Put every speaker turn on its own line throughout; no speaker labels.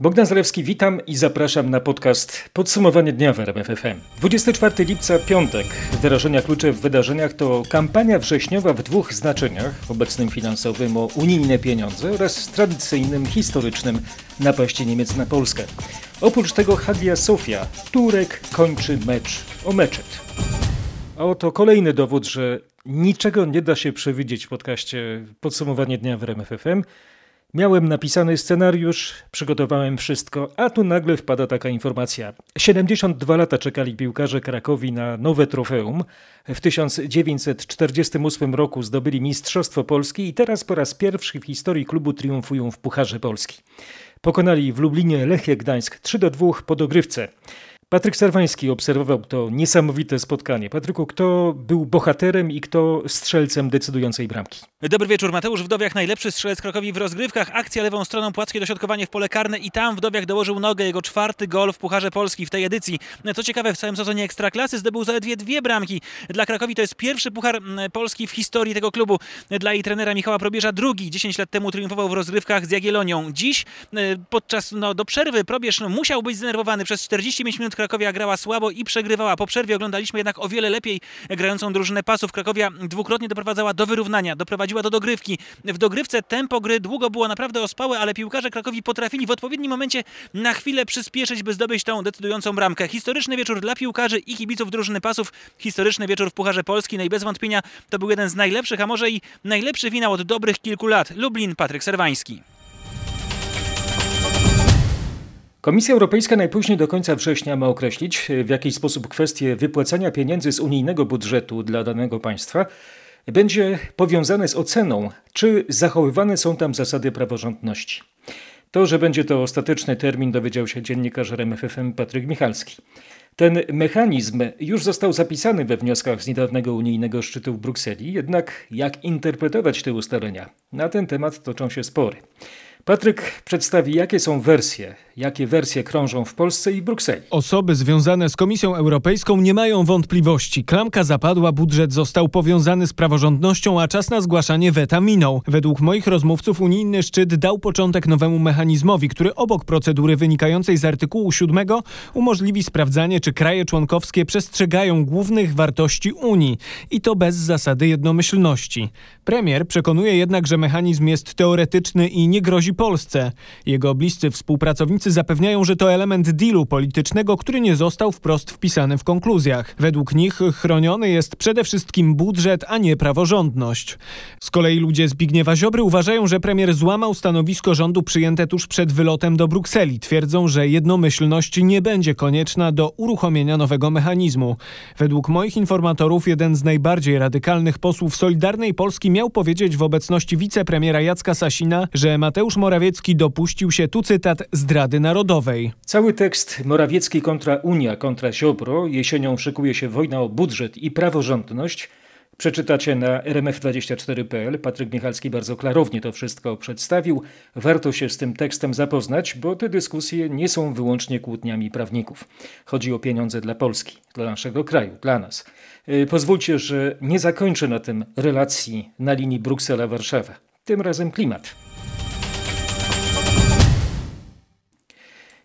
Bogdan Zalewski, witam i zapraszam na podcast Podsumowanie dnia w RMFFM. 24 lipca, piątek. Wyrażenia klucze w wydarzeniach to kampania wrześniowa w dwóch znaczeniach, obecnym finansowym o unijne pieniądze oraz tradycyjnym, historycznym napaści Niemiec na Polskę. Oprócz tego Hagia Sofia, Turek kończy mecz o meczet. A oto kolejny dowód, że niczego nie da się przewidzieć w podcaście Podsumowanie dnia w RMFFM. Miałem napisany scenariusz, przygotowałem wszystko, a tu nagle wpada taka informacja. 72 lata czekali piłkarze Krakowi na nowe trofeum. W 1948 roku zdobyli Mistrzostwo Polski i teraz po raz pierwszy w historii klubu triumfują w Pucharze Polski. Pokonali w Lublinie Lechie Gdańsk 3 do 2 po dogrywce. Patryk Serwański obserwował to niesamowite spotkanie. Patryku, kto był bohaterem i kto strzelcem decydującej bramki?
Dobry wieczór, Mateusz Wdowiak, najlepszy strzelec Krakowi w rozgrywkach. Akcja lewą stroną, płackie dośrodkowanie w pole karne i tam Wdowiak dołożył nogę. Jego czwarty gol w Pucharze Polski w tej edycji. Co ciekawe, w całym sezonie Ekstraklasy zdobył zaledwie dwie bramki. Dla Krakowi to jest pierwszy Puchar Polski w historii tego klubu. Dla jej trenera Michała Probierza drugi. 10 lat temu triumfował w rozgrywkach z Jagiellonią. Dziś podczas no, do przerwy Probierz no, musiał być zdenerwowany. Przez 45 minut Krakowia grała słabo i przegrywała. Po przerwie oglądaliśmy jednak o wiele lepiej grającą drużynę pasów. Krakowia dwukrotnie doprowadzała do wyrównania, doprowadziła do dogrywki. W dogrywce tempo gry długo było naprawdę ospałe, ale piłkarze Krakowi potrafili w odpowiednim momencie na chwilę przyspieszyć, by zdobyć tą decydującą bramkę. Historyczny wieczór dla piłkarzy i kibiców drużyny pasów. Historyczny wieczór w Pucharze Polski. No i bez wątpienia to był jeden z najlepszych, a może i najlepszy finał od dobrych kilku lat. Lublin, Patryk Serwański.
Komisja Europejska najpóźniej do końca września ma określić, w jaki sposób kwestie wypłacania pieniędzy z unijnego budżetu dla danego państwa będzie powiązane z oceną, czy zachowywane są tam zasady praworządności. To, że będzie to ostateczny termin, dowiedział się dziennikarz RMFFM Patryk Michalski. Ten mechanizm już został zapisany we wnioskach z niedawnego unijnego szczytu w Brukseli, jednak jak interpretować te ustalenia? Na ten temat toczą się spory. Patryk przedstawi, jakie są wersje, jakie wersje krążą w Polsce i Brukseli.
Osoby związane z Komisją Europejską nie mają wątpliwości. Klamka zapadła, budżet został powiązany z praworządnością, a czas na zgłaszanie weta minął. Według moich rozmówców unijny szczyt dał początek nowemu mechanizmowi, który obok procedury wynikającej z artykułu 7 umożliwi sprawdzanie, czy kraje członkowskie przestrzegają głównych wartości Unii i to bez zasady jednomyślności. Premier przekonuje jednak, że mechanizm jest teoretyczny i nie grozi Polsce. Jego bliscy współpracownicy zapewniają, że to element dealu politycznego, który nie został wprost wpisany w konkluzjach. Według nich chroniony jest przede wszystkim budżet, a nie praworządność. Z kolei ludzie Zbigniewa Ziobry uważają, że premier złamał stanowisko rządu przyjęte tuż przed wylotem do Brukseli. Twierdzą, że jednomyślność nie będzie konieczna do uruchomienia nowego mechanizmu. Według moich informatorów jeden z najbardziej radykalnych posłów Solidarnej Polski miał powiedzieć w obecności wicepremiera Jacka Sasina, że Mateusz Morawiecki dopuścił się, tu cytat, zdrady narodowej.
Cały tekst Morawiecki kontra Unia kontra Ziobro, jesienią szykuje się wojna o budżet i praworządność, Przeczytacie na rmf24.pl. Patryk Michalski bardzo klarownie to wszystko przedstawił. Warto się z tym tekstem zapoznać, bo te dyskusje nie są wyłącznie kłótniami prawników. Chodzi o pieniądze dla Polski, dla naszego kraju, dla nas. Y, pozwólcie, że nie zakończę na tym relacji na linii Bruksela-Warszawa. Tym razem klimat.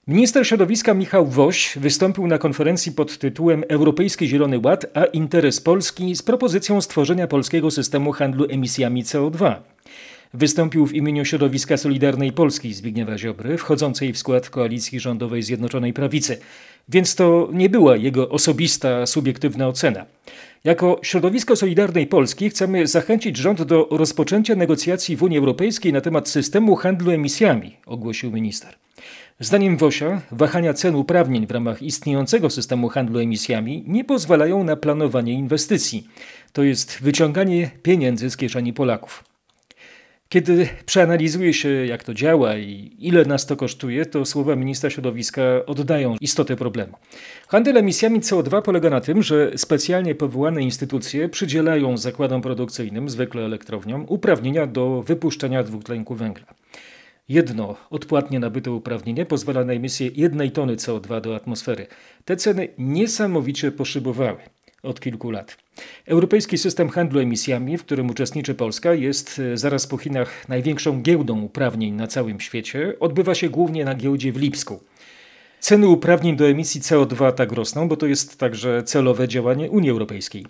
Minister środowiska Michał Woś wystąpił na konferencji pod tytułem Europejski Zielony Ład, a interes Polski z propozycją stworzenia polskiego systemu handlu emisjami CO2. Wystąpił w imieniu środowiska Solidarnej Polski Zbigniewa Ziobry, wchodzącej w skład koalicji rządowej Zjednoczonej Prawicy. Więc to nie była jego osobista, subiektywna ocena. Jako środowisko Solidarnej Polski chcemy zachęcić rząd do rozpoczęcia negocjacji w Unii Europejskiej na temat systemu handlu emisjami, ogłosił minister. Zdaniem Wosia, wahania cen uprawnień w ramach istniejącego systemu handlu emisjami nie pozwalają na planowanie inwestycji. To jest wyciąganie pieniędzy z kieszeni Polaków. Kiedy przeanalizuje się, jak to działa i ile nas to kosztuje, to słowa ministra środowiska oddają istotę problemu. Handel emisjami CO2 polega na tym, że specjalnie powołane instytucje przydzielają zakładom produkcyjnym, zwykle elektrowniom, uprawnienia do wypuszczania dwutlenku węgla. Jedno odpłatnie nabyte uprawnienie pozwala na emisję jednej tony CO2 do atmosfery. Te ceny niesamowicie poszybowały. od kilku lat. Europejski system handlu emisjami, w którym uczestniczy Polska, jest e, zaraz po Chinach największą giełdą uprawnień na całym świecie. Odbywa się głównie na giełdzie w Lipsku. Ceny uprawnień do emisji CO2 tak rosną, bo to jest także celowe działanie Unii Europejskiej.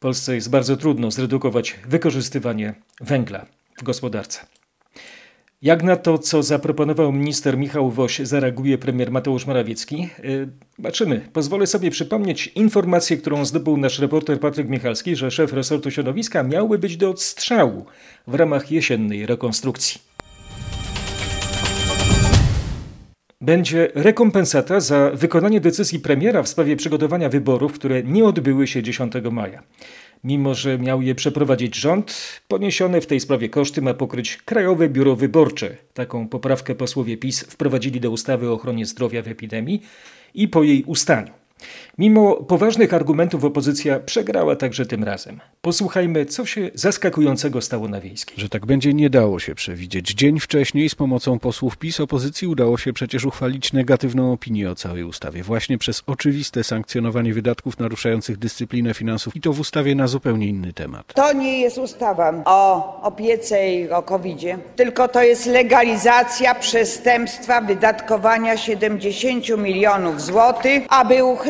Polsce jest bardzo trudno zredukować wykorzystywanie węgla w gospodarce. Jak na to, co zaproponował minister Michał Woś, zareaguje premier Mateusz Morawiecki? Y, zobaczymy. Pozwolę sobie przypomnieć informację, którą zdobył nasz reporter Patryk Michalski, że szef resortu środowiska miałby być do odstrzału w ramach jesiennej rekonstrukcji. Będzie rekompensata za wykonanie decyzji premiera w sprawie przygotowania wyborów, które nie odbyły się 10 maja. Mimo, że miał je przeprowadzić rząd, poniesione w tej sprawie koszty ma pokryć Krajowe Biuro Wyborcze. Taką poprawkę posłowie PiS wprowadzili do ustawy o ochronie zdrowia w epidemii i po jej ustaniu. Mimo poważnych argumentów opozycja przegrała także tym razem. Posłuchajmy, co się zaskakującego stało na Wiejskiej.
Że tak będzie nie dało się przewidzieć. Dzień wcześniej z pomocą posłów PiS opozycji udało się przecież uchwalić negatywną opinię o całej ustawie. Właśnie przez oczywiste sankcjonowanie wydatków naruszających dyscyplinę finansów i to w ustawie na zupełnie inny temat.
To nie jest ustawa o opiece i o COVID-zie, tylko to jest legalizacja przestępstwa wydatkowania 70 milionów złotych, aby uchronić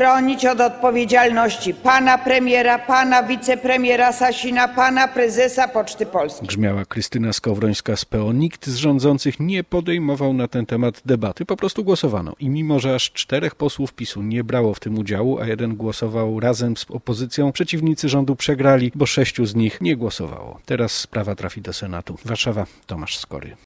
od odpowiedzialności pana premiera, pana wicepremiera Sasina, pana prezesa Poczty Polskiej.
Grzmiała Krystyna Skowrońska z PO. Nikt z rządzących nie podejmował na ten temat debaty, po prostu głosowano. I mimo, że aż czterech posłów PiSu nie brało w tym udziału, a jeden głosował razem z opozycją, przeciwnicy rządu przegrali, bo sześciu z nich nie głosowało. Teraz sprawa trafi do Senatu. Warszawa, Tomasz Skory.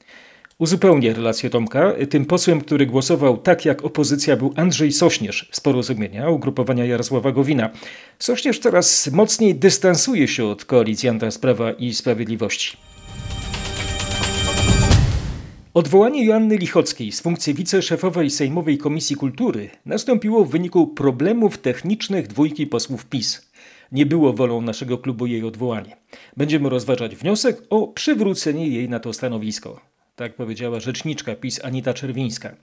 Uzupełnię relację Tomka. Tym posłem, który głosował tak jak opozycja był Andrzej Sośnierz z porozumienia ugrupowania Jarosława Gowina. Sośnierz coraz mocniej dystansuje się od koalicjanta z Prawa i Sprawiedliwości. Odwołanie Joanny Lichockiej z funkcji wiceszefowej Sejmowej Komisji Kultury nastąpiło w wyniku problemów technicznych dwójki posłów PiS. Nie było wolą naszego klubu jej odwołanie. Będziemy rozważać wniosek o przywrócenie jej na to stanowisko. Tak powiedziała rzeczniczka PiS Anita Czerwińska.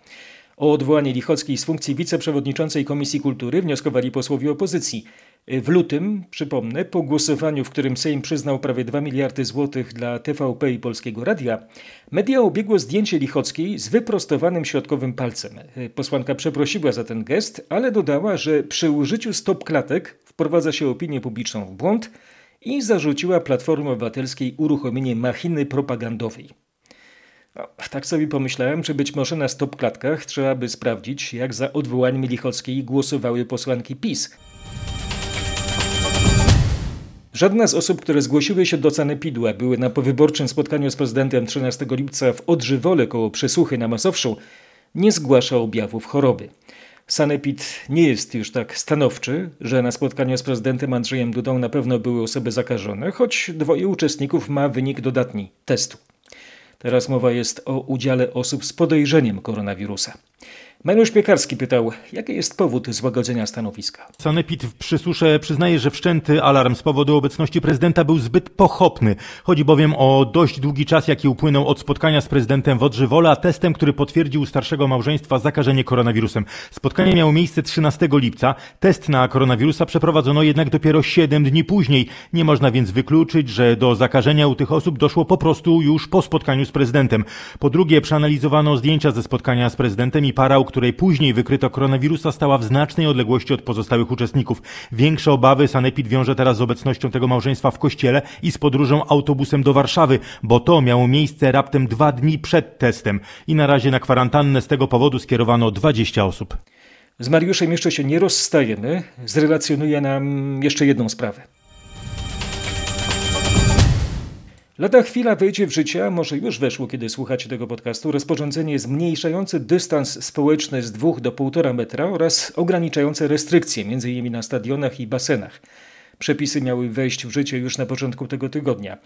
O odwołanie Lichockiej z funkcji wiceprzewodniczącej Komisji Kultury wnioskowali posłowie opozycji. W lutym, przypomnę, po głosowaniu, w którym Sejm przyznał prawie 2 miliardy złotych dla TVP i Polskiego Radia, media obiegło zdjęcie Lichockiej z wyprostowanym środkowym palcem. Posłanka przeprosiła za ten gest, ale dodała, że przy użyciu stop klatek wprowadza się opinię publiczną w błąd i zarzuciła Platformie Obywatelskiej uruchomienie machiny propagandowej. No, tak sobie pomyślałem, czy być może na stopklatkach trzeba by sprawdzić, jak za odwołaniem Lichockiej głosowały posłanki PiS. Żadna z osób, które zgłosiły się do Sanepidu, a były na powyborczym spotkaniu z prezydentem 13 lipca w Odrzywole koło Przesuchy na Masowszu, nie zgłasza objawów choroby. Sanepid nie jest już tak stanowczy, że na spotkaniu z prezydentem Andrzejem Dudą na pewno były osoby zakażone, choć dwoje uczestników ma wynik dodatni testu. Teraz mowa jest o udziale osób z podejrzeniem koronawirusa. Mariusz Piekarski pytał, jaki jest powód złagodzenia stanowiska.
Sanepid w Przysusze przyznaje, że wszczęty alarm z powodu obecności prezydenta był zbyt pochopny. Chodzi bowiem o dość długi czas, jaki upłynął od spotkania z prezydentem w Odrzywola, testem, który potwierdził starszego małżeństwa zakażenie koronawirusem. Spotkanie miało miejsce 13 lipca. Test na koronawirusa przeprowadzono jednak dopiero 7 dni później. Nie można więc wykluczyć, że do zakażenia u tych osób doszło po prostu już po spotkaniu z prezydentem. Po drugie, przeanalizowano zdjęcia ze spotkania z prezydentem i para, której później wykryto koronawirusa, stała w znacznej odległości od pozostałych uczestników. Większe obawy Sanepid wiąże teraz z obecnością tego małżeństwa w kościele i z podróżą autobusem do Warszawy, bo to miało miejsce raptem dwa dni przed testem i na razie na kwarantannę z tego powodu skierowano 20 osób.
Z Mariuszem jeszcze się nie rozstajemy. Zrelacjonuje nam jeszcze jedną sprawę. Lada chwila wejdzie w życie, a może już weszło, kiedy słuchacie tego podcastu, rozporządzenie zmniejszające dystans społeczny z 2 do 1,5 metra oraz ograniczające restrykcje, m.in. na stadionach i basenach. Przepisy miały wejść w życie już na początku tego tygodnia.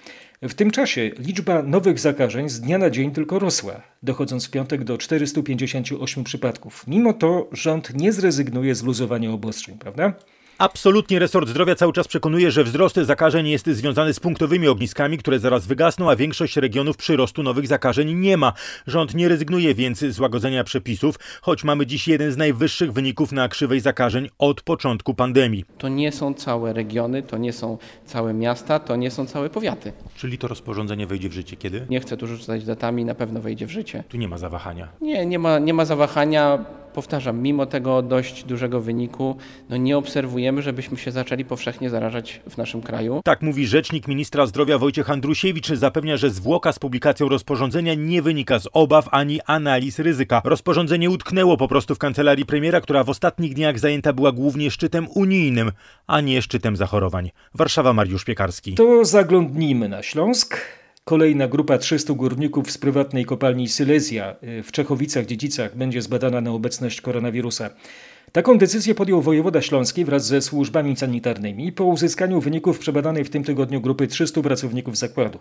W tym czasie liczba nowych zakażeń z dnia na dzień tylko rosła, dochodząc w piątek do 458 przypadków. Mimo to rząd nie zrezygnuje z luzowania obostrzeń, prawda?
Absolutnie resort zdrowia cały czas przekonuje, że wzrost zakażeń jest związany z punktowymi ogniskami, które zaraz wygasną, a większość regionów przyrostu nowych zakażeń nie ma. Rząd nie rezygnuje więc z łagodzenia przepisów, choć mamy dziś jeden z najwyższych wyników na krzywej zakażeń od początku pandemii.
To nie są całe regiony, to nie są całe miasta, to nie są całe powiaty.
Czyli to rozporządzenie wejdzie w życie kiedy?
Nie chcę tu rzucać datami, na pewno wejdzie w życie.
Tu nie ma zawahania.
Nie, nie ma, nie ma zawahania powtarzam, mimo tego dość dużego wyniku, no nie obserwujemy, żebyśmy się zaczęli powszechnie zarażać w naszym kraju.
Tak mówi rzecznik ministra zdrowia Wojciech Andrusiewicz. Zapewnia, że zwłoka z publikacją rozporządzenia nie wynika z obaw ani analiz ryzyka. Rozporządzenie utknęło po prostu w kancelarii premiera, która w ostatnich dniach zajęta była głównie szczytem unijnym, a nie szczytem zachorowań. Warszawa Mariusz Piekarski.
To zaglądnijmy na Śląsk. Kolejna grupa 300 górników z prywatnej kopalni Silesia y, w Czechowicach-Dziedzicach będzie zbadana na obecność koronawirusa. Taką decyzję podjął wojewoda śląski wraz ze służbami sanitarnymi po uzyskaniu wyników przebadanej w tym tygodniu grupy 300 pracowników zakładu.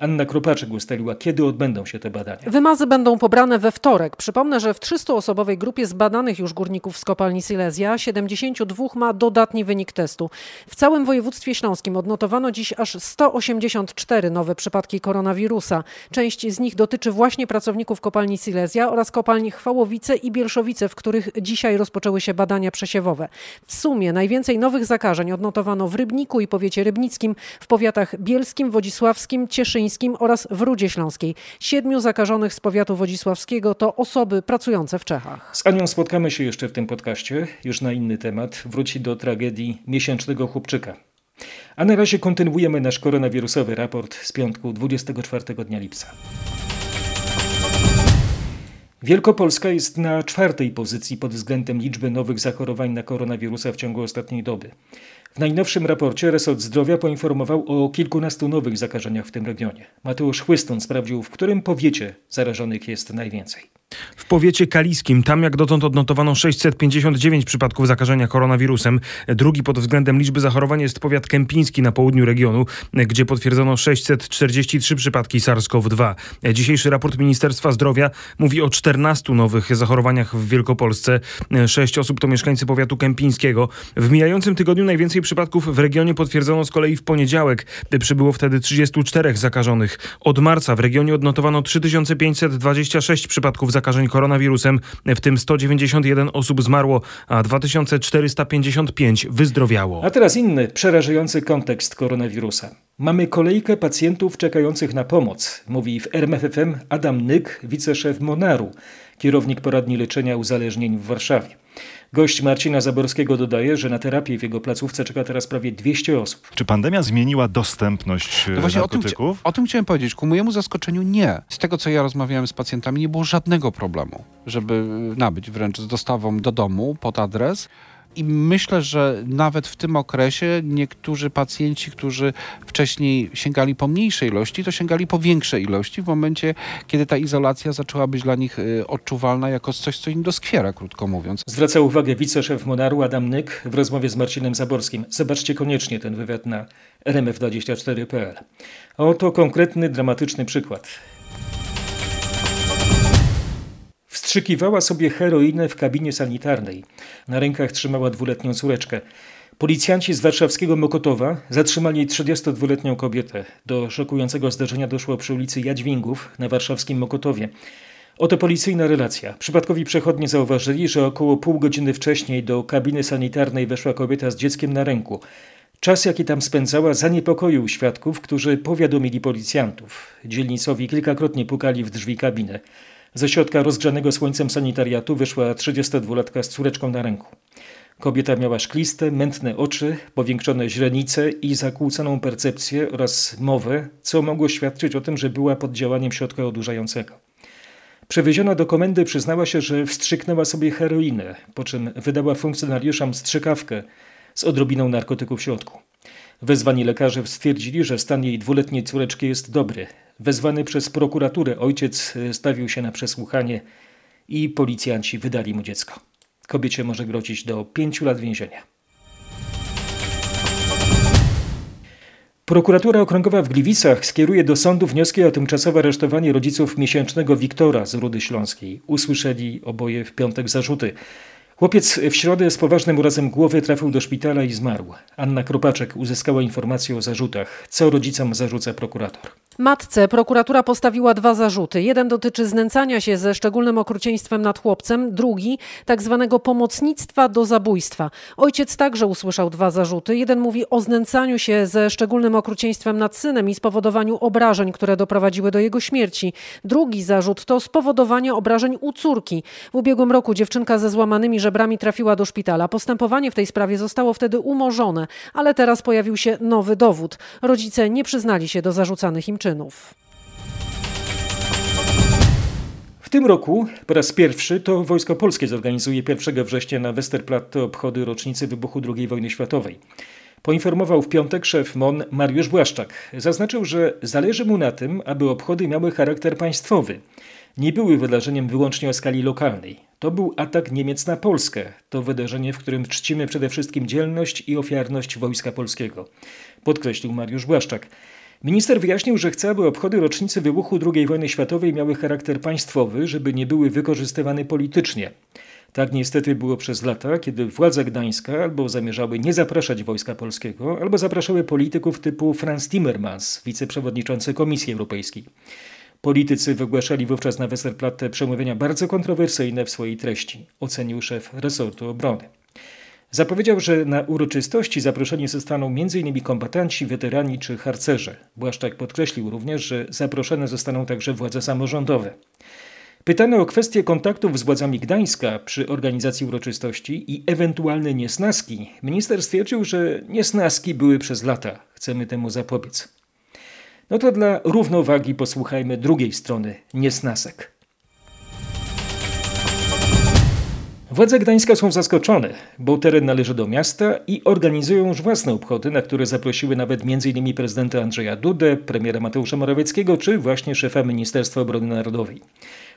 Anna Kropaczek ustaliła, kiedy odbędą się te badania.
Wymazy będą pobrane we wtorek. Przypomnę, że w 300-osobowej grupie zbadanych już górników z kopalni Silesia 72 ma dodatni wynik testu. W całym województwie śląskim odnotowano dziś aż 184 nowe przypadki koronawirusa. Część z nich dotyczy właśnie pracowników kopalni Silesia oraz kopalni Chwałowice i Bielszowice, w których dzisiaj rozpoczęły się badania przesiewowe. W sumie najwięcej nowych zakażeń odnotowano w Rybniku i powiecie rybnickim, w powiatach bielskim, wodzisławskim, cieszyńskim oraz w Rudzie Śląskiej. Siedmiu zakażonych z powiatu wodzisławskiego to osoby pracujące w Czechach.
Z Anią spotkamy się jeszcze w tym podcaście, już na inny temat. Wróci do tragedii miesięcznego chłopczyka. A na razie kontynuujemy nasz koronawirusowy raport z piątku 24 dnia lipca. Wielkopolska jest na czwartej pozycji pod względem liczby nowych zachorowań na koronawirusa w ciągu ostatniej doby. W najnowszym raporcie resort zdrowia poinformował o kilkunastu nowych zakażeniach w tym regionie. Mateusz Chłystun sprawdził, w którym powiecie zarażonych jest najwięcej.
W powiecie kaliskim, tam jak dotąd odnotowano 659 przypadków zakażenia koronawirusem. Drugi pod względem liczby zachorowań jest powiat kępiński na południu regionu, gdzie potwierdzono 643 przypadki SARS-CoV-2. Dzisiejszy raport Ministerstwa Zdrowia mówi o 14 nowych zachorowaniach w Wielkopolsce. Sześć osób to mieszkańcy powiatu kępińskiego. W mijającym tygodniu najwięcej przypadków w regionie potwierdzono z kolei w poniedziałek. Przybyło wtedy 34 zakażonych. Od marca w regionie odnotowano 3526 przypadków zakażeń koronawirusem, w tym 191 osób zmarło, a 2455 wyzdrowiało.
A teraz inny, przerażający kontekst koronawirusa. Mamy kolejkę pacjentów czekających na pomoc, mówi w RMFFM Adam Nyk, wiceszef Monaru, kierownik poradni leczenia uzależnień w Warszawie. Gość Marcina Zaborskiego dodaje, że na terapię w jego placówce czeka teraz prawie 200 osób.
Czy pandemia zmieniła dostępność no właśnie narkotyków?
O tym, o tym chciałem powiedzieć. Ku mojemu zaskoczeniu nie. Z tego, co ja rozmawiałem z pacjentami, nie było żadnego problemu, żeby nabyć wręcz z dostawą do domu pod adres. I myślę, że nawet w tym okresie niektórzy pacjenci, którzy wcześniej sięgali po mniejszej ilości, to sięgali po większej ilości w momencie, kiedy ta izolacja zaczęła być dla nich y, odczuwalna jako coś, co im doskwiera, krótko mówiąc.
Zwraca uwagę wiceszef Monaru Adam Nyk w rozmowie z Marcinem Zaborskim. Zobaczcie koniecznie ten wywiad na rmf24.pl. Oto konkretny, dramatyczny przykład. Wstrzykiwała sobie heroinę w kabinie sanitarnej. Na rękach trzymała dwuletnią córeczkę. Policjanci z warszawskiego Mokotowa zatrzymali 32-letnią kobietę. Do szokującego zdarzenia doszło przy ulicy Jadźwingów na warszawskim Mokotowie. Oto policyjna relacja. Przypadkowi przechodnie zauważyli, że około pół godziny wcześniej do kabiny sanitarnej weszła kobieta z dzieckiem na ręku. Czas, jaki tam spędzała, zaniepokoił świadków, którzy powiadomili policjantów. Dzielnicowi kilkakrotnie pukali w drzwi kabiny. Ze środka rozgrzanego słońcem sanitariatu wyszła 32-latka z córeczką na ręku. Kobieta miała szkliste, mętne oczy, powiększone źrenice i zakłóconą percepcję oraz mowę, co mogło świadczyć o tym, że była pod działaniem środka odurzającego. Przewieziona do komendy przyznała się, że wstrzyknęła sobie heroinę, po czym wydała funkcjonariuszom strzykawkę z odrobiną narkotyku w środku. Wezwani lekarze stwierdzili, że stan jej dwuletniej córeczki jest dobry. Wezwany przez prokuraturę ojciec e, stawił się na przesłuchanie i policjanci wydali mu dziecko. Kobiecie może grozić do pięciu lat więzienia. Prokuratura Okręgowa w Gliwicach skieruje do sądu wnioski o tymczasowe aresztowanie rodziców miesięcznego Wiktora z Rudy Śląskiej. Usłyszeli oboje w piątek zarzuty. Chłopiec w środę z poważnym urazem głowy trafił do szpitala i zmarł. Anna Kropaczek uzyskała informację o zarzutach. Co rodzicom zarzuca prokurator?
Matce prokuratura postawiła dwa zarzuty. Jeden dotyczy znęcania się ze szczególnym okrucieństwem nad chłopcem, drugi tak zwanego pomocnictwa do zabójstwa. Ojciec także usłyszał dwa zarzuty. Jeden mówi o znęcaniu się ze szczególnym okrucieństwem nad synem i spowodowaniu obrażeń, które doprowadziły do jego śmierci. Drugi zarzut to spowodowanie obrażeń u córki. W ubiegłym roku dziewczynka ze złamanymi żebrami trafiła do szpitala. Postępowanie w tej sprawie zostało wtedy umorzone, ale teraz pojawił się nowy dowód. Rodzice nie przyznali się do zarzucanych im czynów.
W tym roku po raz pierwszy to Wojsko Polskie zorganizuje 1 września na Westerplatte obchody rocznicy wybuchu II wojny światowej. Poinformował w piątek szef MON Mariusz Błaszczak. Zaznaczył, że zależy mu na tym, aby obchody miały charakter państwowy. Nie były wydarzeniem wyłącznie o skali lokalnej. To był atak Niemiec na Polskę. To wydarzenie, w którym czcimy przede wszystkim dzielność i ofiarność Wojska Polskiego. Podkreślił Mariusz Błaszczak. Minister wyjaśnił, że chce, aby obchody rocznicy wybuchu II wojny światowej miały charakter państwowy, żeby nie były wykorzystywane politycznie. Tak niestety było przez lata, kiedy władze Gdańska albo zamierzały nie zapraszać Wojska Polskiego, albo zapraszały polityków typu Franz Timmermans, wiceprzewodniczący Komisji Europejskiej. Politycy wygłaszali wówczas na Westerplatte przemówienia bardzo kontrowersyjne w swojej treści, ocenił szef resortu obrony. Zapowiedział, że na uroczystości zaproszeni zostaną m.in. kombatanci, weterani czy harcerze. Błaszczak podkreślił również, że zaproszone zostaną także władze samorządowe. Pytany o kwestię kontaktów z władzami Gdańska przy organizacji uroczystości i ewentualne niesnaski, minister stwierdził, że niesnaski były przez lata. Chcemy temu zapobiec. No to dla równowagi posłuchajmy drugiej strony niesnasek. Władze Gdańska są zaskoczone, bo teren należy do miasta i organizują już własne obchody, na które zaprosiły nawet m.in. prezydenta Andrzeja Dudę, premiera Mateusza Morawieckiego czy właśnie szefa Ministerstwa Obrony Narodowej.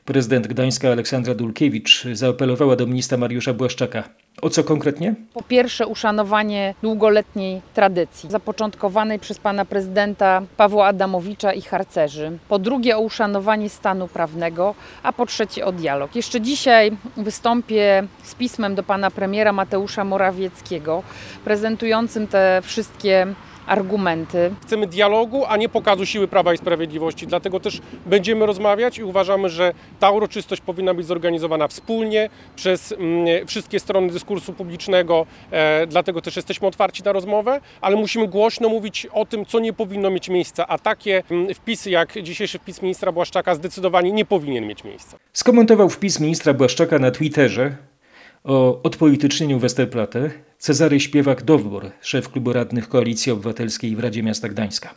Prezydent Gdańska Aleksandra Dulkiewicz zaapelowała do ministra Mariusza Błaszczaka. O co konkretnie?
Po pierwsze, uszanowanie długoletniej tradycji, zapoczątkowanej przez pana prezydenta Pawła Adamowicza i harcerzy. Po drugie, o uszanowanie stanu prawnego, a po trzecie, o dialog. Jeszcze dzisiaj wystąpię z pismem do pana premiera Mateusza Morawieckiego, prezentującym te wszystkie argumenty.
Chcemy dialogu, a nie pokazu siły Prawa i Sprawiedliwości. Dlatego też będziemy rozmawiać i uważamy, że ta uroczystość powinna być zorganizowana wspólnie przez mm, wszystkie strony dyskursu publicznego. E, dlatego też jesteśmy otwarci na rozmowę, ale musimy głośno mówić o tym, co nie powinno mieć miejsca. A takie mm, wpisy jak dzisiejszy wpis ministra Błaszczaka zdecydowanie nie powinien mieć miejsca.
Skomentował wpis ministra Błaszczaka na Twitterze o odpolitycznieniu Westerplatte Cezary Śpiewak-Dowbor, szef klubu radnych Koalicji Obywatelskiej w Radzie Miasta Gdańska.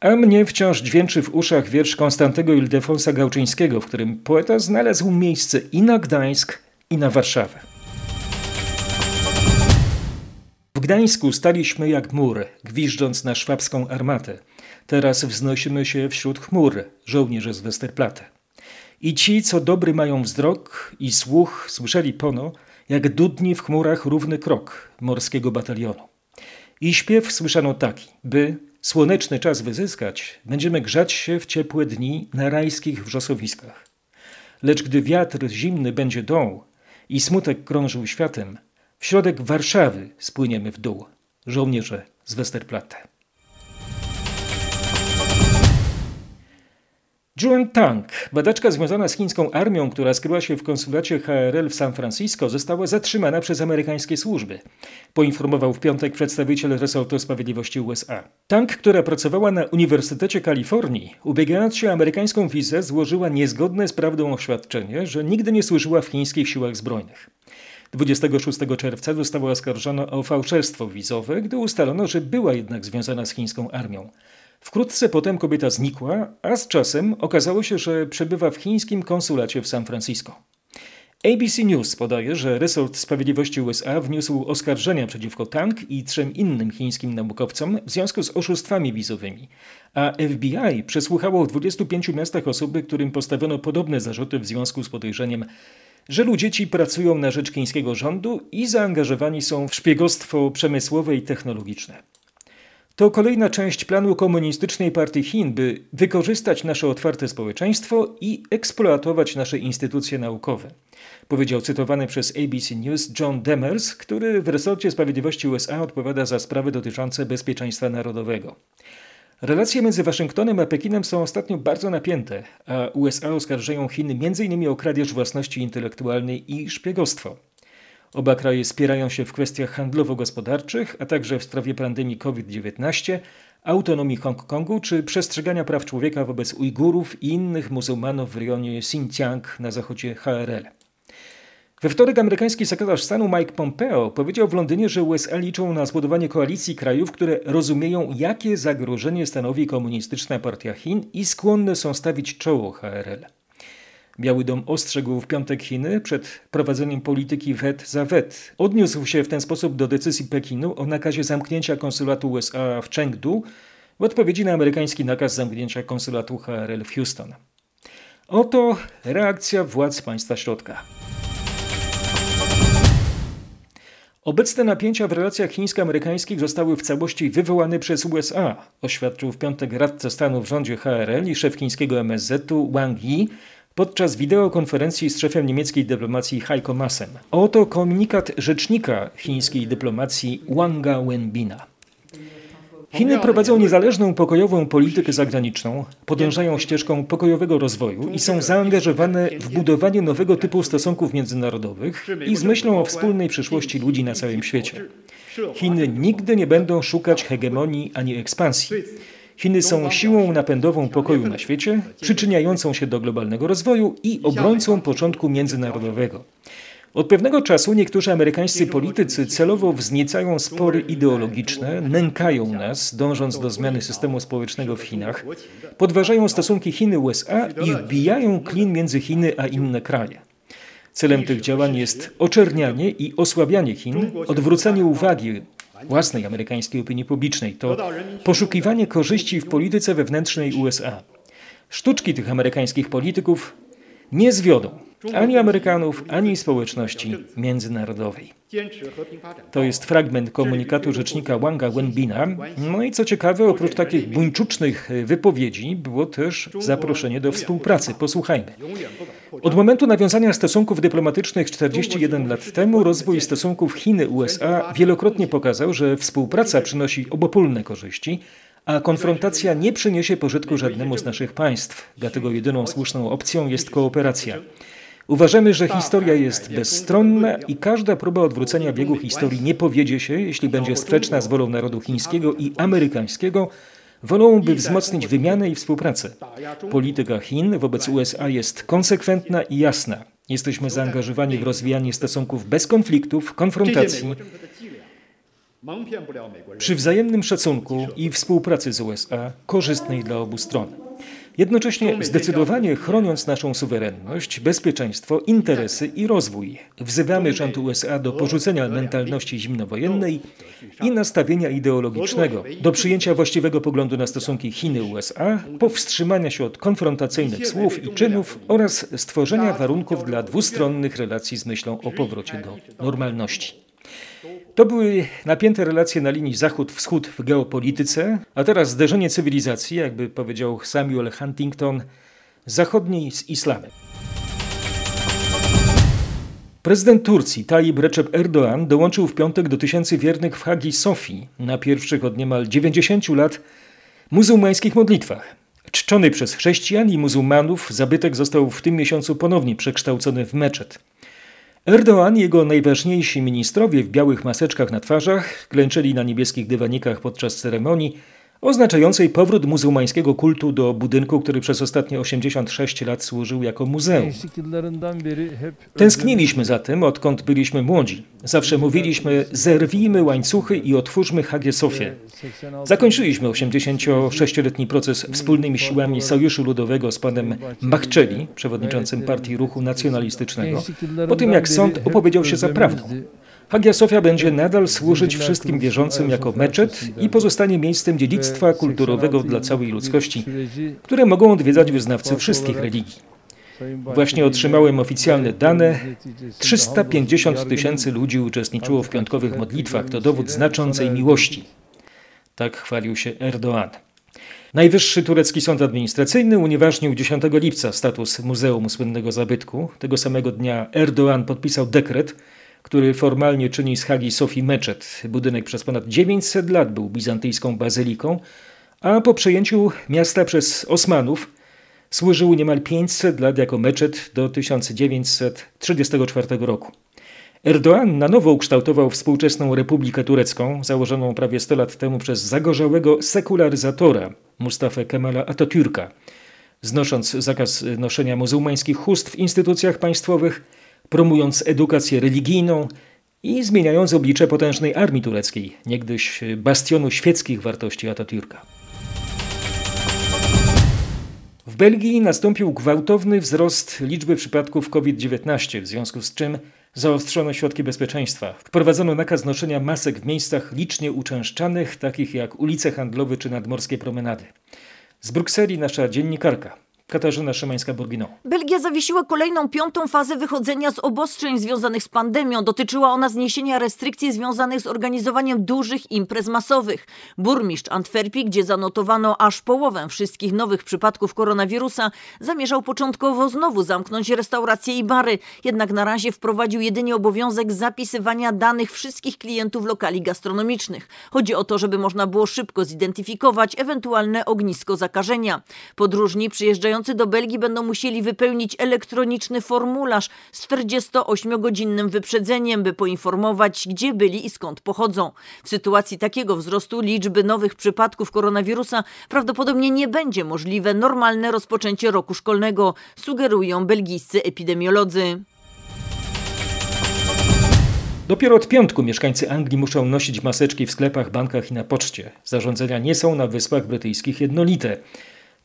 A mnie wciąż dźwięczy w uszach wiersz Konstantego Ildefonsa Gałczyńskiego, w którym poeta znalazł miejsce i na Gdańsk, i na Warszawę. W Gdańsku staliśmy jak mur, gwiżdżąc na szwabską armatę. Teraz wznosimy się wśród chmur, żołnierze z Westerplatte. I ci, co dobry mają wzrok i słuch, słyszeli pono, jak dudni w chmurach równy krok morskiego batalionu. I śpiew słyszano taki, by słoneczny czas wyzyskać, będziemy grzać się w ciepłe dni na rajskich wrzosowiskach. Lecz gdy wiatr zimny będzie dął i smutek krążył światem, w środek Warszawy spłyniemy w dół, żołnierze z Westerplatte. Joan Tang, badaczka związana z chińską armią, która skryła się w konsulacie HRL w San Francisco, została zatrzymana przez amerykańskie służby, poinformował w piątek przedstawiciel resortu sprawiedliwości USA. Tang, która pracowała na Uniwersytecie Kalifornii, ubiegając się o amerykańską wizę, złożyła niezgodne z prawdą oświadczenie, że nigdy nie służyła w chińskich siłach zbrojnych. 26 czerwca została oskarżona o fałszerstwo wizowe, gdy ustalono, że była jednak związana z chińską armią. Wkrótce potem kobieta znikła, a z czasem okazało się, że przebywa w chińskim konsulacie w San Francisco. ABC News podaje, że resort sprawiedliwości USA wniósł oskarżenia przeciwko Tang i trzem innym chińskim naukowcom w związku z oszustwami wizowymi, a FBI przesłuchało w 25 miastach osoby, którym postawiono podobne zarzuty w związku z podejrzeniem, że ludzie ci pracują na rzecz chińskiego rządu i zaangażowani są w szpiegostwo przemysłowe i technologiczne. To kolejna część planu Komunistycznej Partii Chin, by wykorzystać nasze otwarte społeczeństwo i eksploatować nasze instytucje naukowe. Powiedział cytowany przez ABC News John Demers, który w resorcie sprawiedliwości USA odpowiada za sprawy dotyczące bezpieczeństwa narodowego. Relacje między Waszyngtonem a Pekinem są ostatnio bardzo napięte, a USA oskarżają Chiny m.in. o kradzież własności intelektualnej i szpiegostwo. Oba kraje spierają się w kwestiach handlowo-gospodarczych, a także w sprawie pandemii COVID-19, autonomii Hongkongu czy przestrzegania praw człowieka wobec Ujgurów i innych muzułmanów w rejonie Xinjiang na zachodzie HRL. We wtorek amerykański sekretarz stanu Mike Pompeo powiedział w Londynie, że USA liczą na zbudowanie koalicji krajów, które rozumieją, jakie zagrożenie stanowi komunistyczna partia Chin i skłonne są stawić czoło HRL. Biały Dom ostrzegł w piątek Chiny przed prowadzeniem polityki wet za wet. Odniósł się w ten sposób do decyzji Pekinu o nakazie zamknięcia konsulatu USA w Chengdu w odpowiedzi na amerykański nakaz zamknięcia konsulatu HRL w Houston. Oto reakcja władz państwa środka. Obecne napięcia w relacjach chińsko-amerykańskich zostały w całości wywołane przez USA, oświadczył w piątek radca stanu w rządzie HRL i szef chińskiego MSZ-u Wang Yi podczas wideokonferencji z szefem niemieckiej dyplomacji Heiko Maasem. Oto komunikat rzecznika chińskiej dyplomacji Wanga Wenbina. Chiny prowadzą niezależną pokojową politykę zagraniczną, podążają ścieżką pokojowego rozwoju i są zaangażowane w budowanie nowego typu stosunków międzynarodowych i z myślą o wspólnej przyszłości ludzi na całym świecie. Chiny nigdy nie będą szukać hegemonii ani ekspansji. Chiny są siłą napędową pokoju na świecie, przyczyniającą się do globalnego rozwoju i obrońcą początku międzynarodowego. Od pewnego czasu niektórzy amerykańscy politycy celowo wzniecają spory ideologiczne, nękają nas, dążąc do zmiany systemu społecznego w Chinach, podważają stosunki Chiny-USA i wbijają klin między Chiny a inne kraje. Celem tych działań jest oczernianie i osłabianie Chin, odwrócenie uwagi własnej amerykańskiej opinii publicznej. To poszukiwanie korzyści w polityce wewnętrznej USA. Sztuczki tych amerykańskich polityków nie zwiodą ani Amerykanów, ani społeczności międzynarodowej. To jest fragment komunikatu rzecznika Wanga Wenbina. No i co ciekawe, oprócz takich buńczucznych wypowiedzi było też zaproszenie do współpracy. Posłuchajmy. Od momentu nawiązania stosunków dyplomatycznych 41 lat temu rozwój stosunków Chiny-USA wielokrotnie pokazał, że współpraca przynosi obopólne korzyści, a konfrontacja nie przyniesie pożytku żadnemu z naszych państw. Dlatego jedyną słuszną opcją jest kooperacja. Uważamy, że historia jest bezstronna i każda próba odwrócenia biegu historii nie powiedzie się, jeśli będzie sprzeczna z wolą narodu chińskiego i amerykańskiego, wolą, by wzmocnić wymianę i współpracę. Polityka Chin wobec USA jest konsekwentna i jasna. Jesteśmy zaangażowani w rozwijanie stosunków bez konfliktów, konfrontacji, przy wzajemnym szacunku i współpracy z USA, korzystnej dla obu stron. Jednocześnie zdecydowanie chroniąc naszą suwerenność, bezpieczeństwo, interesy i rozwój. Wzywamy rząd USA do porzucenia mentalności zimnowojennej i nastawienia ideologicznego, do przyjęcia właściwego poglądu na stosunki Chiny-USA, powstrzymania się od konfrontacyjnych słów i czynów oraz stworzenia warunków dla dwustronnych relacji z myślą o powrocie do normalności. To były napięte relacje na linii zachód-wschód w geopolityce, a teraz zderzenie cywilizacji, jakby powiedział Samuel Huntington, zachodniej z islamem. Prezydent Turcji Tayyip Recep Erdoğan dołączył w piątek do tysięcy wiernych w Hagi Sofii na pierwszych od niemal 90 lat muzułmańskich modlitwach. Czczony przez chrześcijan i muzułmanów, zabytek został w tym miesiącu ponownie przekształcony w meczet. Erdoğan i jego najważniejsi ministrowie w białych maseczkach na twarzach klęczeli na niebieskich dywanikach podczas ceremonii oznaczającej powrót muzułmańskiego kultu do budynku, który przez ostatnie 86 lat służył jako muzeum. Tęskniliśmy za tym, odkąd byliśmy młodzi. Zawsze mówiliśmy, zerwijmy łańcuchy i otwórzmy Hagię Sofię. Zakończyliśmy 86-letni proces wspólnymi siłami Sojuszu Ludowego z panem Bachczeli, przewodniczącym Partii Ruchu Nacjonalistycznego, po tym jak sąd opowiedział się za prawdą. Hagia Sofia będzie nadal służyć wszystkim wierzącym jako meczet i pozostanie miejscem dziedzictwa kulturowego dla całej ludzkości, które mogą odwiedzać wyznawcy wszystkich religii. Właśnie otrzymałem oficjalne dane. 350 tysięcy ludzi uczestniczyło w piątkowych modlitwach. To dowód znaczącej miłości. Tak chwalił się Erdoğan. Najwyższy turecki sąd administracyjny unieważnił 10 lipca status Muzeum Słynnego Zabytku. Tego samego dnia Erdoğan podpisał dekret, który formalnie czyni z Hagi Sofii meczet. Budynek przez ponad 900 lat był bizantyjską bazyliką, a po przejęciu miasta przez Osmanów służył niemal 500 lat jako meczet do 1934 roku. Erdoğan na nowo ukształtował współczesną Republikę Turecką, założoną prawie 100 lat temu przez zagorzałego sekularyzatora Mustafa Kemala Atatürka, znosząc zakaz noszenia muzułmańskich chust w instytucjach państwowych, promując edukację religijną i zmieniając oblicze potężnej armii tureckiej, niegdyś bastionu świeckich wartości Atatürka. W Belgii nastąpił gwałtowny wzrost liczby przypadków COVID-19, w związku z czym zaostrzono środki bezpieczeństwa. Wprowadzono nakaz noszenia masek w miejscach licznie uczęszczanych, takich jak ulice handlowe czy nadmorskie promenady. Z Brukseli nasza dziennikarka Katarzyna Szymańska-Borgino.
Belgia zawiesiła kolejną piątą fazę wychodzenia z obostrzeń związanych z pandemią. Dotyczyła ona zniesienia restrykcji związanych z organizowaniem dużych imprez masowych. Burmistrz Antwerpii, gdzie zanotowano aż połowę wszystkich nowych przypadków koronawirusa, zamierzał początkowo znowu zamknąć restauracje i bary. Jednak na razie wprowadził jedynie obowiązek zapisywania danych wszystkich klientów lokali gastronomicznych. Chodzi o to, żeby można było szybko zidentyfikować ewentualne ognisko zakażenia. Podróżni przyjeżdżają przyjeżdżający do Belgii będą musieli wypełnić elektroniczny formularz z 48-godzinnym wyprzedzeniem, by poinformować, gdzie byli i skąd pochodzą. W sytuacji takiego wzrostu liczby nowych przypadków koronawirusa prawdopodobnie nie będzie możliwe normalne rozpoczęcie roku szkolnego, sugerują belgijscy epidemiolodzy.
Dopiero od piątku mieszkańcy Anglii muszą nosić maseczki w sklepach, bankach i na poczcie. Zarządzenia nie są na Wyspach Brytyjskich jednolite.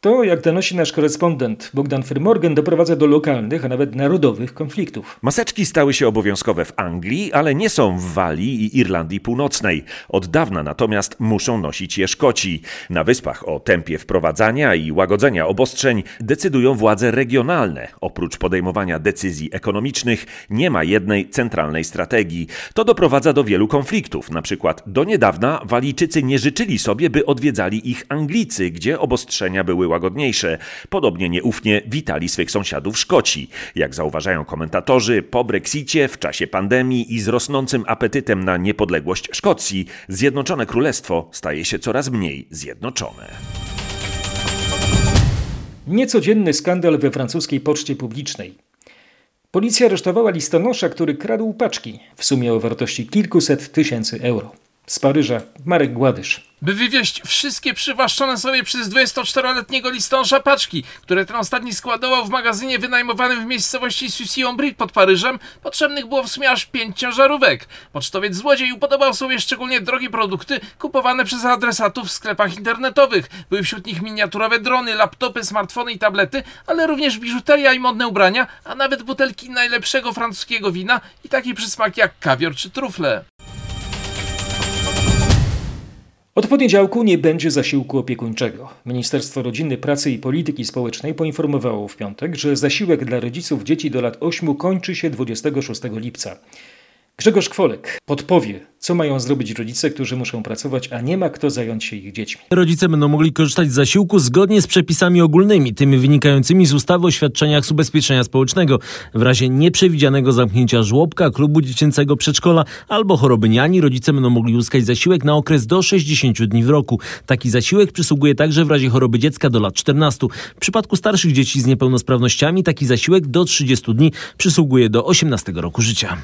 To, jak donosi nasz korespondent Bogdan Firmorgan, doprowadza do lokalnych, a nawet narodowych konfliktów.
Maseczki stały się obowiązkowe w Anglii, ale nie są w Walii i Irlandii Północnej. Od dawna natomiast muszą nosić je Szkoci. Na wyspach o tempie wprowadzania i łagodzenia obostrzeń decydują władze regionalne. Oprócz podejmowania decyzji ekonomicznych nie ma jednej centralnej strategii. To doprowadza do wielu konfliktów. Na przykład do niedawna Walijczycy nie życzyli sobie, by odwiedzali ich Anglicy, gdzie obostrzenia były łagodniejsze. Podobnie nieufnie witali swych sąsiadów Szkoci. Jak zauważają komentatorzy, po Brexicie, w czasie pandemii i z rosnącym apetytem na niepodległość Szkocji, Zjednoczone Królestwo staje się coraz mniej zjednoczone.
Niecodzienny skandal we francuskiej poczcie publicznej. Policja aresztowała listonosza, który kradł paczki, w sumie o wartości kilkuset tysięcy euro. Z Paryża Marek Gładysz.
By wywieźć wszystkie przywłaszczone sobie przez 24-letniego listonosza paczki, które ten ostatni składował w magazynie wynajmowanym w miejscowości Sucy-en-Brie pod Paryżem, potrzebnych było w sumie aż pięć ciężarówek. Pocztowiec złodziej upodobał sobie szczególnie drogie produkty kupowane przez adresatów w sklepach internetowych. Były wśród nich miniaturowe drony, laptopy, smartfony i tablety, ale również biżuteria i modne ubrania, a nawet butelki najlepszego francuskiego wina i takie przysmaki jak kawior czy trufle.
Od poniedziałku nie będzie zasiłku opiekuńczego. Ministerstwo Rodziny, Pracy i Polityki Społecznej poinformowało w piątek, że zasiłek dla rodziców dzieci do lat 8 kończy się 26 lipca. Grzegorz Kwolek podpowie, co mają zrobić rodzice, którzy muszą pracować, a nie ma kto zająć się ich dziećmi.
Rodzice będą mogli korzystać z zasiłku zgodnie z przepisami ogólnymi, tymi wynikającymi z ustawy o świadczeniach z ubezpieczenia społecznego. W razie nieprzewidzianego zamknięcia żłobka, klubu dziecięcego przedszkola albo choroby niani, rodzice będą mogli uzyskać zasiłek na okres do 60 dni w roku. Taki zasiłek przysługuje także w razie choroby dziecka do lat 14. W przypadku starszych dzieci z niepełnosprawnościami taki zasiłek do 30 dni przysługuje do 18 roku życia.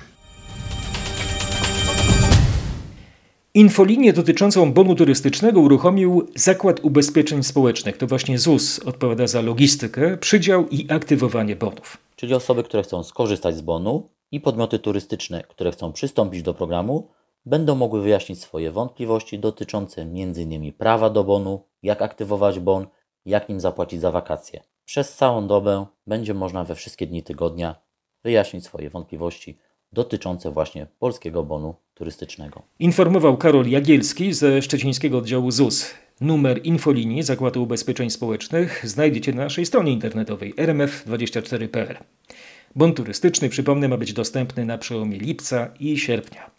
Infolinię dotyczącą bonu turystycznego uruchomił Zakład Ubezpieczeń Społecznych. To właśnie ZUS odpowiada za logistykę, przydział i aktywowanie bonów.
Czyli osoby, które chcą skorzystać z bonu i podmioty turystyczne, które chcą przystąpić do programu, będą mogły wyjaśnić swoje wątpliwości dotyczące m.in. prawa do bonu, jak aktywować bon, jak nim zapłacić za wakacje. Przez całą dobę będzie można we wszystkie dni tygodnia wyjaśnić swoje wątpliwości dotyczące właśnie polskiego bonu turystycznego.
Informował Karol Jagielski ze szczecińskiego oddziału ZUS. Numer infolinii Zakładu Ubezpieczeń Społecznych znajdziecie na naszej stronie internetowej rmf24.pl. Bon turystyczny, przypomnę, ma być dostępny na przełomie lipca i sierpnia.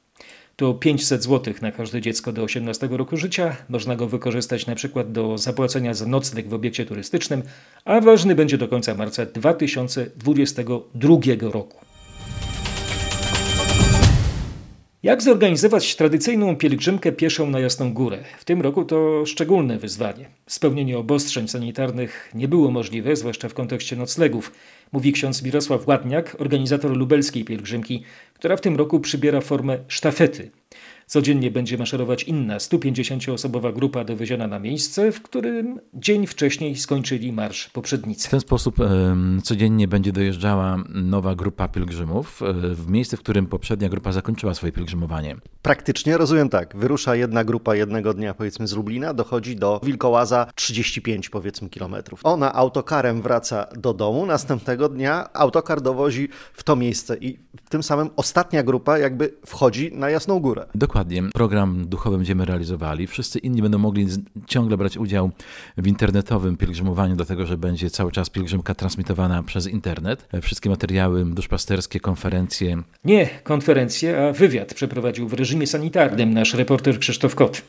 To 500 zł na każde dziecko do 18 roku życia. Można go wykorzystać na przykład do zapłacenia za nocleg w obiekcie turystycznym, a ważny będzie do końca marca 2022 roku. Jak zorganizować tradycyjną pielgrzymkę pieszą na Jasną Górę? W tym roku to szczególne wyzwanie. Spełnienie obostrzeń sanitarnych nie było możliwe, zwłaszcza w kontekście noclegów, mówi ksiądz Mirosław Ładniak, organizator lubelskiej pielgrzymki, która w tym roku przybiera formę sztafety. Codziennie będzie maszerować inna 150-osobowa grupa dowieziona na miejsce, w którym dzień wcześniej skończyli marsz poprzednicy.
W ten sposób codziennie będzie dojeżdżała nowa grupa pielgrzymów e, w miejsce, w którym poprzednia grupa zakończyła swoje pielgrzymowanie.
Praktycznie rozumiem tak. Wyrusza jedna grupa jednego dnia powiedzmy z Lublina, dochodzi do Wilkołaza 35 powiedzmy kilometrów. Ona autokarem wraca do domu, następnego dnia autokar dowozi w to miejsce i tym samym ostatnia grupa jakby wchodzi na Jasną Górę.
Dokładnie Program duchowy będziemy realizowali. Wszyscy inni będą mogli ciągle brać udział w internetowym pielgrzymowaniu, dlatego że będzie cały czas pielgrzymka transmitowana przez internet. Wszystkie materiały duszpasterskie, konferencje.
Nie konferencje, a wywiad przeprowadził w reżimie sanitarnym nasz reporter Krzysztof Kot.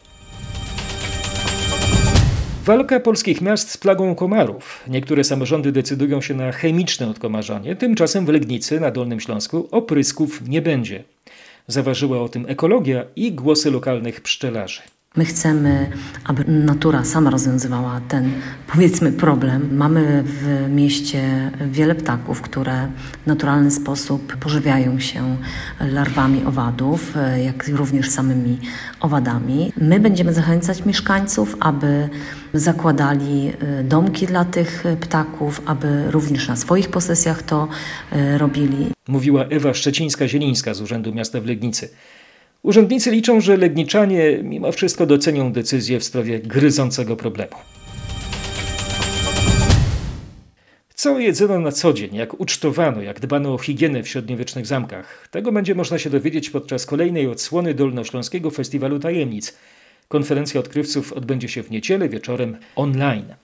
Walka polskich miast z plagą komarów. Niektóre samorządy decydują się na chemiczne odkomarzanie, tymczasem w Legnicy na Dolnym Śląsku oprysków nie będzie. Zaważyła o tym ekologia i głosy lokalnych pszczelarzy.
My chcemy, aby natura sama rozwiązywała ten, powiedzmy, problem. Mamy w mieście wiele ptaków, które w naturalny sposób pożywiają się larwami owadów, jak również samymi owadami. My będziemy zachęcać mieszkańców, aby zakładali e, domki dla tych ptaków, aby również na swoich posesjach to e, robili.
Mówiła Ewa Szczecińska-Zielińska z Urzędu Miasta w Legnicy. Urzędnicy liczą, że Legniczanie mimo wszystko docenią decyzję w sprawie gryzącego problemu. Co jedzono na co dzień, jak ucztowano, jak dbano o higienę w średniowiecznych zamkach, tego będzie można się dowiedzieć podczas kolejnej odsłony Dolnośląskiego Festiwalu Tajemnic. Konferencja odkrywców odbędzie się w niedzielę wieczorem online.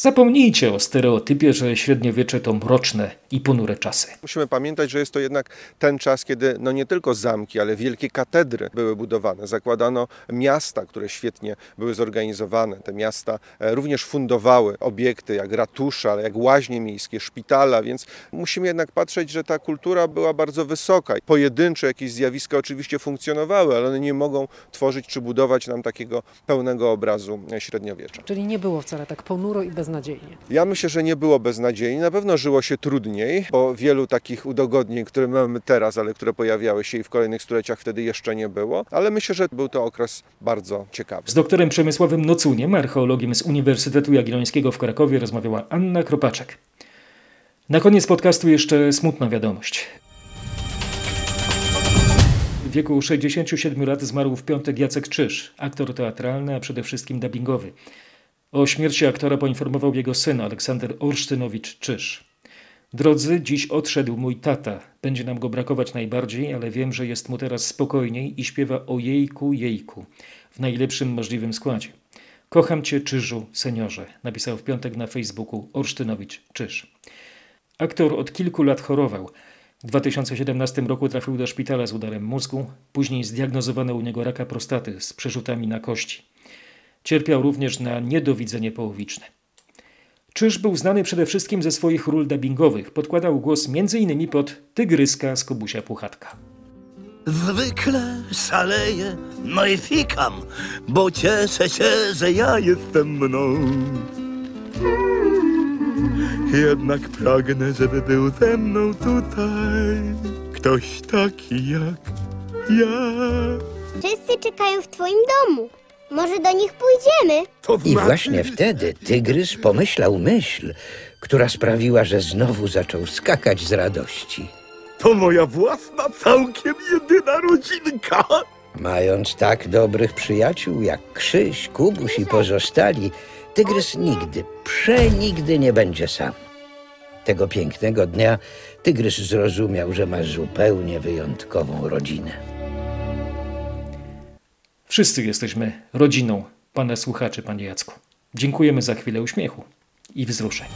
Zapomnijcie o stereotypie, że średniowiecze to mroczne i ponure czasy.
Musimy pamiętać, że jest to jednak ten czas, kiedy no nie tylko zamki, ale wielkie katedry były budowane. Zakładano miasta, które świetnie były zorganizowane. Te miasta e, również fundowały obiekty jak ratusza, ale jak łaźnie miejskie, szpitala, więc musimy jednak patrzeć, że ta kultura była bardzo wysoka. Pojedyncze jakieś zjawiska oczywiście funkcjonowały, ale one nie mogą tworzyć czy budować nam takiego pełnego obrazu średniowiecza.
Czyli nie było wcale tak ponuro i bez beznadziejnie?
Ja myślę, że nie było beznadziejnie. Na pewno żyło się trudniej, bo wielu takich udogodnień, które mamy teraz, ale które pojawiały się i w kolejnych stuleciach wtedy jeszcze nie było. Ale myślę, że był to okres bardzo ciekawy.
Z doktorem Przemysławem Nocuniem, archeologiem z Uniwersytetu Jagiellońskiego w Krakowie rozmawiała Anna Kropaczek. Na koniec podcastu jeszcze smutna wiadomość. W wieku 67 lat zmarł w piątek Jacek Czyż, aktor teatralny, a przede wszystkim dubbingowy. O śmierci aktora poinformował jego syn Aleksander Orsztynowicz-Czyż. Drodzy, dziś odszedł mój tata. Będzie nam go brakować najbardziej, ale wiem, że jest mu teraz spokojniej i śpiewa o jejku, jejku w najlepszym możliwym składzie. Kocham cię, Czyżu, seniorze, napisał w piątek na Facebooku Orsztynowicz Czyż. Aktor od kilku lat chorował. W 2017 roku trafił do szpitala z udarem mózgu, później zdiagnozowano u niego raka prostaty z przerzutami na kości. Cierpiał również na niedowidzenie połowiczne. Czyż był znany przede wszystkim ze swoich ról dubbingowych. Podkładał głos m.in. pod Tygryska z Kubusia Puchatka.
Zwykle szaleję, no i fikam, bo cieszę się, że ja jestem mną. Jednak pragnę, żeby był ze mną tutaj ktoś taki jak ja.
Wszyscy czekają w twoim domu. Może do nich pójdziemy?
I właśnie wtedy tygrys pomyślał myśl, która sprawiła, że znowu zaczął skakać z radości.
To moja własna, całkiem jedyna rodzinka.
Mając tak dobrych przyjaciół jak Krzyś, Kubuś i pozostali, tygrys nigdy, przenigdy nie będzie sam. Tego pięknego dnia tygrys zrozumiał, że ma zupełnie wyjątkową rodzinę.
Wszyscy jesteśmy rodziną pana słuchaczy, panie Jacku. Dziękujemy za chwilę uśmiechu i wzruszeń.